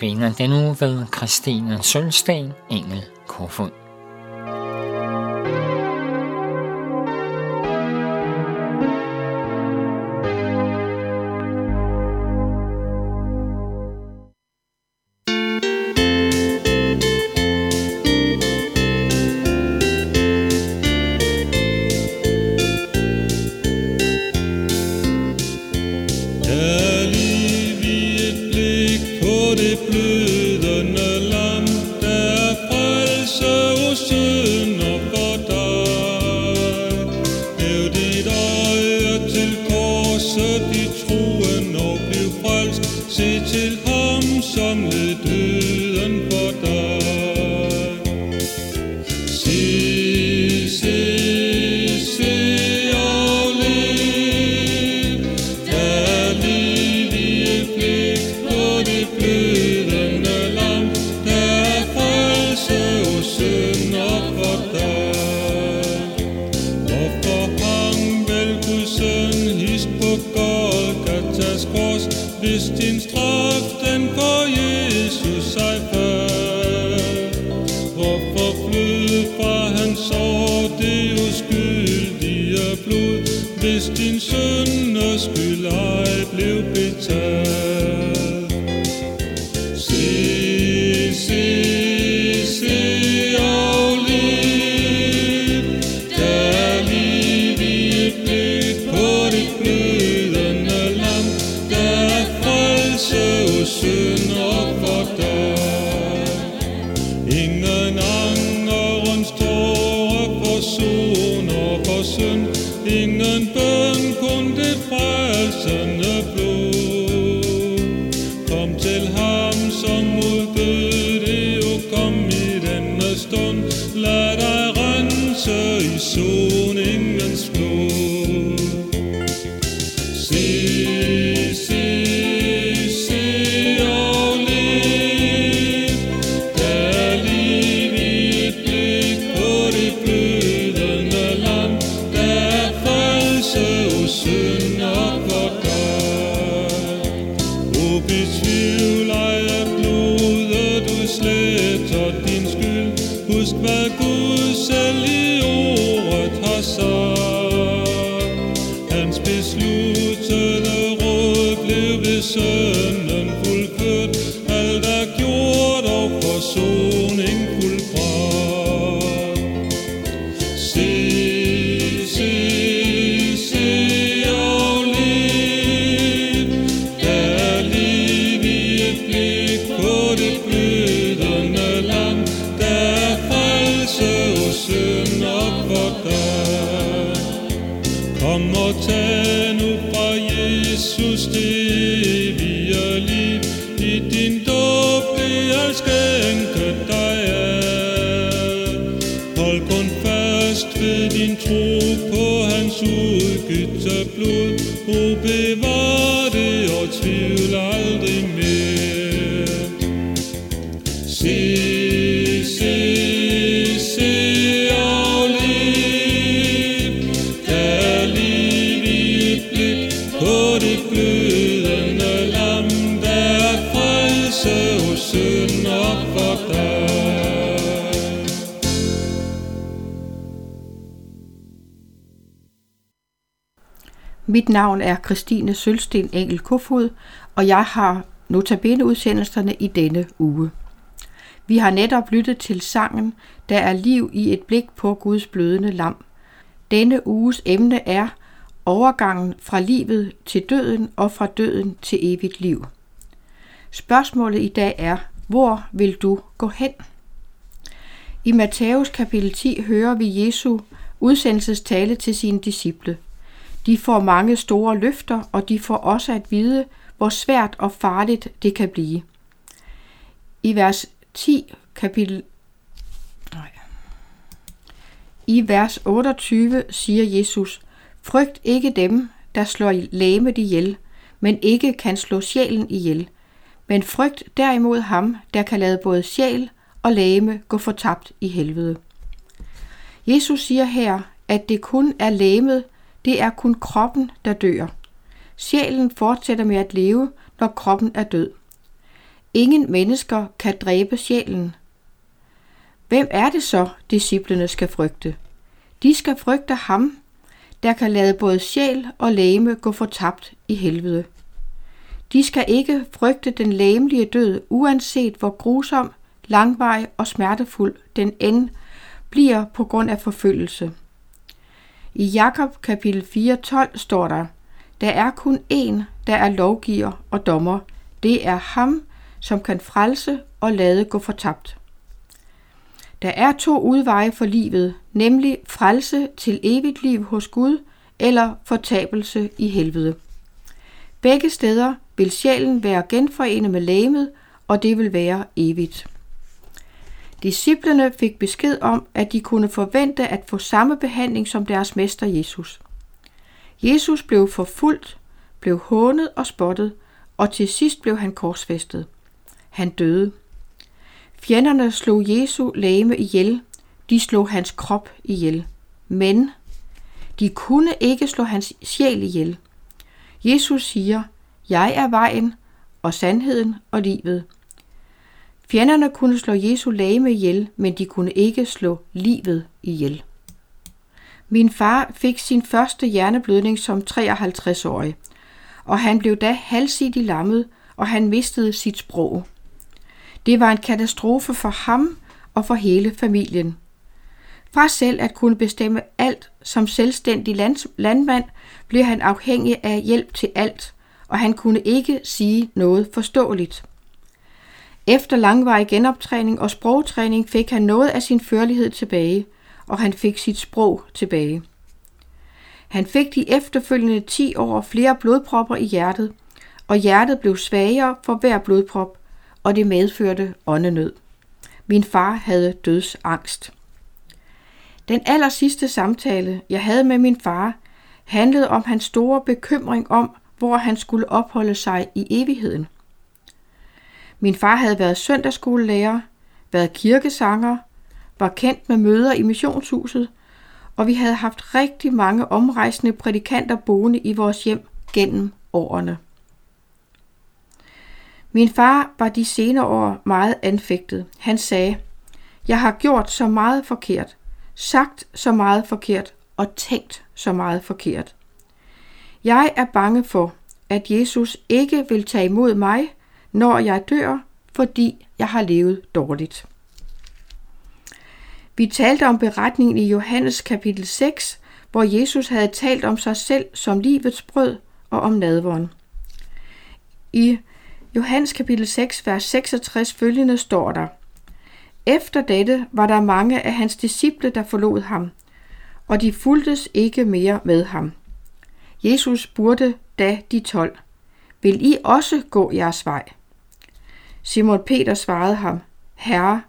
Notabene den ved Christine Sølsten Engel Kofod. Hvis din sønder skyld ej blev betalt? Wonderful. Husk hvad Gud selv i ordet har sagt. skyts og blod, o bevar Mit navn er Christine Sølsten Engel Kofod, og jeg har notabene udsendelserne i denne uge. Vi har netop lyttet til sangen Der er liv i et blik på Guds blødende lam. Denne uges emne er overgangen fra livet til døden og fra døden til evigt liv. Spørgsmålet i dag er, hvor vil du gå hen? I Matthæus kapitel 10 hører vi Jesu udsendelsestale til sine disciple – de får mange store løfter, og de får også at vide, hvor svært og farligt det kan blive. I vers 10 kapitel nej. I vers 28 siger Jesus, Frygt ikke dem, der slår læme ihjel, men ikke kan slå sjælen ihjel. Men frygt derimod ham, der kan lade både sjæl og læme gå fortabt i helvede. Jesus siger her, at det kun er læmet, det er kun kroppen, der dør. Sjælen fortsætter med at leve, når kroppen er død. Ingen mennesker kan dræbe sjælen. Hvem er det så, disciplene skal frygte? De skal frygte ham, der kan lade både sjæl og læme gå fortabt i helvede. De skal ikke frygte den læmelige død, uanset hvor grusom, langvarig og smertefuld den end bliver på grund af forfølgelse. I Jakob kapitel 4:12 står der, der er kun én, der er lovgiver og dommer. Det er ham, som kan frelse og lade gå fortabt. Der er to udveje for livet, nemlig frelse til evigt liv hos Gud eller fortabelse i helvede. Begge steder vil sjælen være genforenet med lægemet, og det vil være evigt. Disciplerne fik besked om, at de kunne forvente at få samme behandling som deres mester Jesus. Jesus blev forfulgt, blev hånet og spottet, og til sidst blev han korsfæstet. Han døde. Fjenderne slog Jesu læme ihjel, de slog hans krop ihjel. Men de kunne ikke slå hans sjæl ihjel. Jesus siger, jeg er vejen og sandheden og livet. Fjenderne kunne slå Jesu lame ihjel, men de kunne ikke slå livet ihjel. Min far fik sin første hjerneblødning som 53-årig, og han blev da halvsidig lammet, og han mistede sit sprog. Det var en katastrofe for ham og for hele familien. Fra selv at kunne bestemme alt som selvstændig landmand, blev han afhængig af hjælp til alt, og han kunne ikke sige noget forståeligt. Efter langvarig genoptræning og sprogtræning fik han noget af sin førlighed tilbage, og han fik sit sprog tilbage. Han fik de efterfølgende 10 år flere blodpropper i hjertet, og hjertet blev svagere for hver blodprop, og det medførte åndenød. Min far havde dødsangst. Den aller sidste samtale, jeg havde med min far, handlede om hans store bekymring om, hvor han skulle opholde sig i evigheden. Min far havde været søndagsskolelærer, været kirkesanger, var kendt med møder i missionshuset, og vi havde haft rigtig mange omrejsende prædikanter boende i vores hjem gennem årene. Min far var de senere år meget anfægtet. Han sagde, jeg har gjort så meget forkert, sagt så meget forkert og tænkt så meget forkert. Jeg er bange for, at Jesus ikke vil tage imod mig, når jeg dør, fordi jeg har levet dårligt. Vi talte om beretningen i Johannes kapitel 6, hvor Jesus havde talt om sig selv som livets brød og om nadvåren. I Johannes kapitel 6, vers 66 følgende står der, Efter dette var der mange af hans disciple, der forlod ham, og de fuldtes ikke mere med ham. Jesus spurgte da de tolv, Vil I også gå jeres vej? Simon Peter svarede ham, Herre,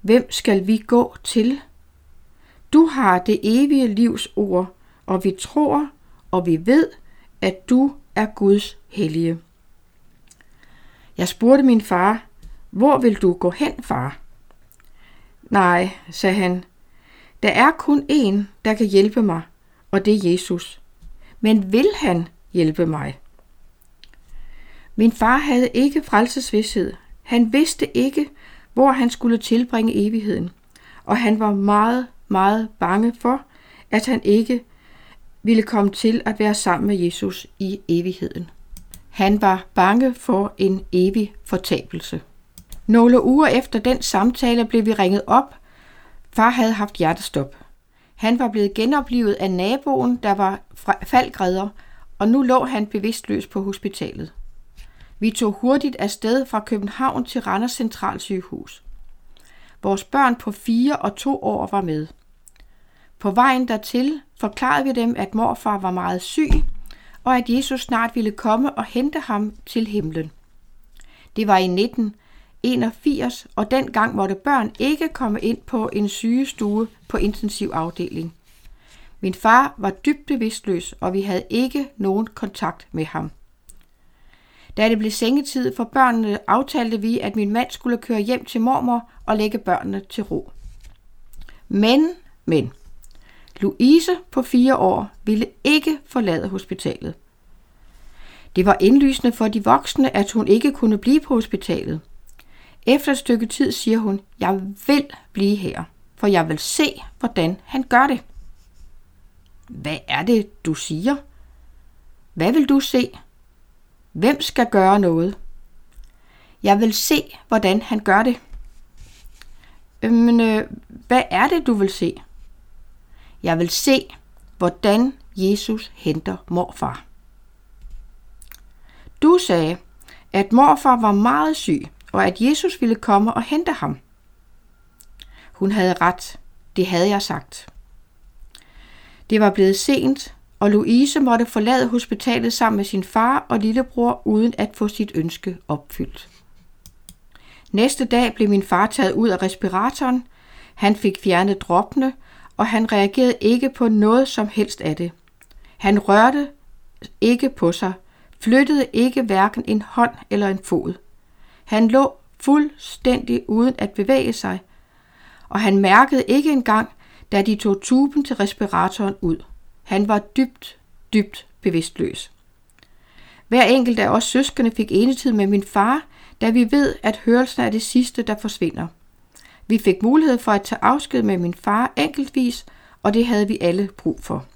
hvem skal vi gå til? Du har det evige livs ord, og vi tror, og vi ved, at du er Guds hellige. Jeg spurgte min far, hvor vil du gå hen, far? Nej, sagde han, der er kun én, der kan hjælpe mig, og det er Jesus. Men vil han hjælpe mig? Min far havde ikke frelsesvidshed. Han vidste ikke, hvor han skulle tilbringe evigheden, og han var meget, meget bange for, at han ikke ville komme til at være sammen med Jesus i evigheden. Han var bange for en evig fortabelse. Nogle uger efter den samtale blev vi ringet op. Far havde haft hjertestop. Han var blevet genoplivet af naboen, der var faldgræder, og nu lå han bevidstløs på hospitalet. Vi tog hurtigt afsted fra København til Randers Centralsygehus. Vores børn på fire og to år var med. På vejen dertil forklarede vi dem, at morfar var meget syg, og at Jesus snart ville komme og hente ham til himlen. Det var i 1981, og dengang måtte børn ikke komme ind på en sygestue på intensivafdeling. Min far var dybt bevidstløs, og vi havde ikke nogen kontakt med ham. Da det blev sengetid for børnene, aftalte vi, at min mand skulle køre hjem til mormor og lægge børnene til ro. Men, men, Louise på fire år ville ikke forlade hospitalet. Det var indlysende for de voksne, at hun ikke kunne blive på hospitalet. Efter et stykke tid siger hun, jeg vil blive her, for jeg vil se, hvordan han gør det. Hvad er det, du siger? Hvad vil du se? Hvem skal gøre noget? Jeg vil se, hvordan han gør det. Men øh, hvad er det, du vil se? Jeg vil se, hvordan Jesus henter morfar. Du sagde, at morfar var meget syg, og at Jesus ville komme og hente ham. Hun havde ret. Det havde jeg sagt. Det var blevet sent, og Louise måtte forlade hospitalet sammen med sin far og lillebror uden at få sit ønske opfyldt. Næste dag blev min far taget ud af respiratoren. Han fik fjernet droppene, og han reagerede ikke på noget som helst af det. Han rørte ikke på sig, flyttede ikke hverken en hånd eller en fod. Han lå fuldstændig uden at bevæge sig, og han mærkede ikke engang, da de tog tuben til respiratoren ud. Han var dybt, dybt bevidstløs. Hver enkelt af os søskende fik enetid med min far, da vi ved, at hørelsen er det sidste, der forsvinder. Vi fik mulighed for at tage afsked med min far enkeltvis, og det havde vi alle brug for.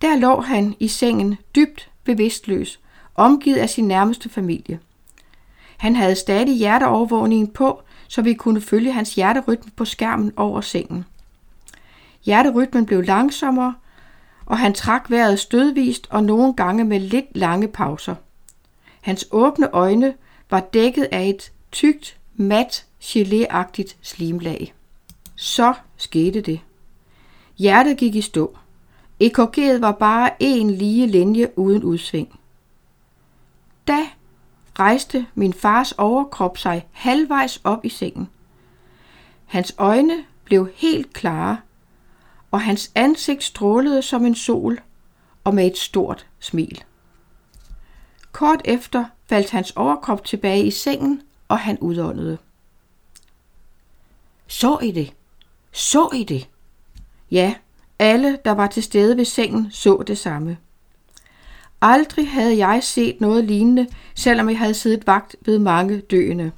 Der lå han i sengen dybt bevidstløs, omgivet af sin nærmeste familie. Han havde stadig hjerteovervågningen på, så vi kunne følge hans hjerterytme på skærmen over sengen. Hjerterytmen blev langsommere, og han trak vejret stødvist og nogle gange med lidt lange pauser. Hans åbne øjne var dækket af et tykt, mat, geléagtigt slimlag. Så skete det. Hjertet gik i stå. EKG'et var bare en lige linje uden udsving. Da rejste min fars overkrop sig halvvejs op i sengen. Hans øjne blev helt klare, og hans ansigt strålede som en sol og med et stort smil. Kort efter faldt hans overkrop tilbage i sengen, og han udåndede. Så I det? Så I det? Ja, alle, der var til stede ved sengen, så det samme. Aldrig havde jeg set noget lignende, selvom jeg havde siddet vagt ved mange døende.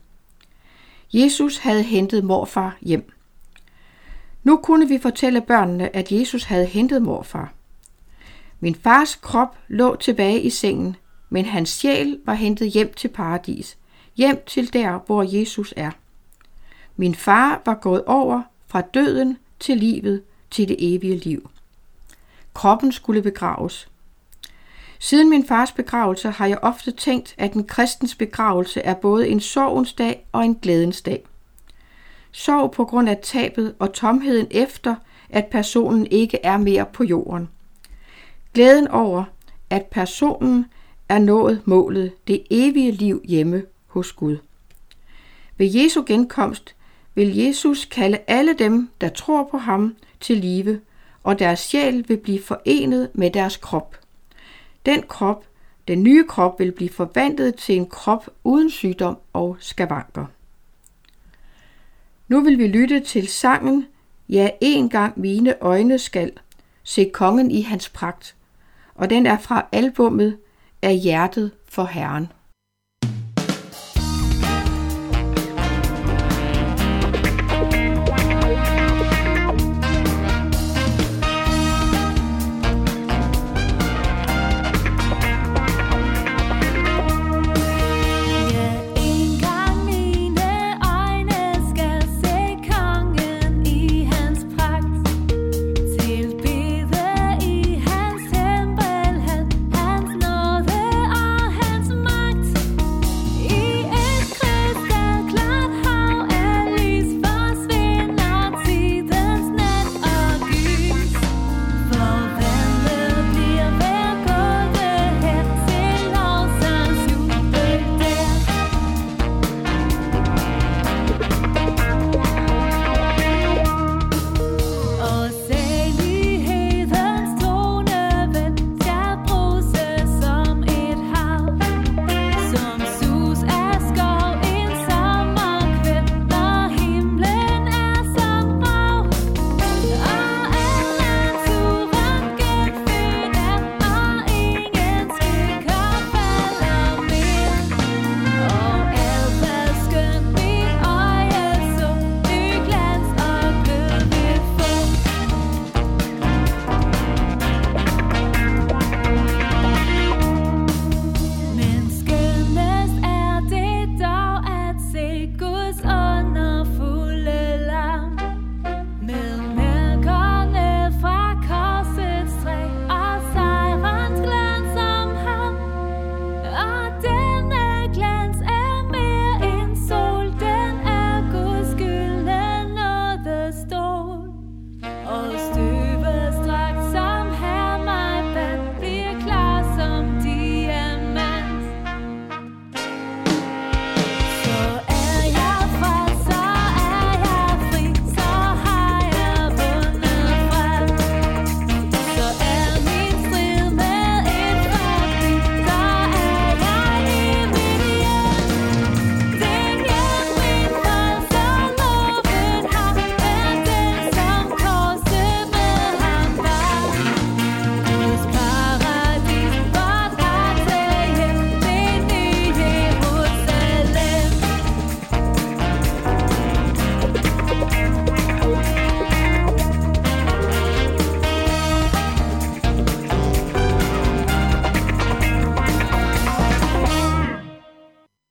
Jesus havde hentet morfar hjem. Nu kunne vi fortælle børnene, at Jesus havde hentet morfar. Min fars krop lå tilbage i sengen, men hans sjæl var hentet hjem til paradis, hjem til der, hvor Jesus er. Min far var gået over fra døden til livet til det evige liv. Kroppen skulle begraves. Siden min fars begravelse har jeg ofte tænkt, at en kristens begravelse er både en sorgens dag og en glædens dag. Sorg på grund af tabet og tomheden efter, at personen ikke er mere på jorden. Glæden over, at personen er nået målet, det evige liv hjemme hos Gud. Ved Jesu genkomst vil Jesus kalde alle dem, der tror på ham, til live, og deres sjæl vil blive forenet med deres krop. Den krop, den nye krop, vil blive forvandlet til en krop uden sygdom og skavanker. Nu vil vi lytte til sangen Ja, en gang mine øjne skal se kongen i hans pragt, og den er fra albummet Af hjertet for Herren.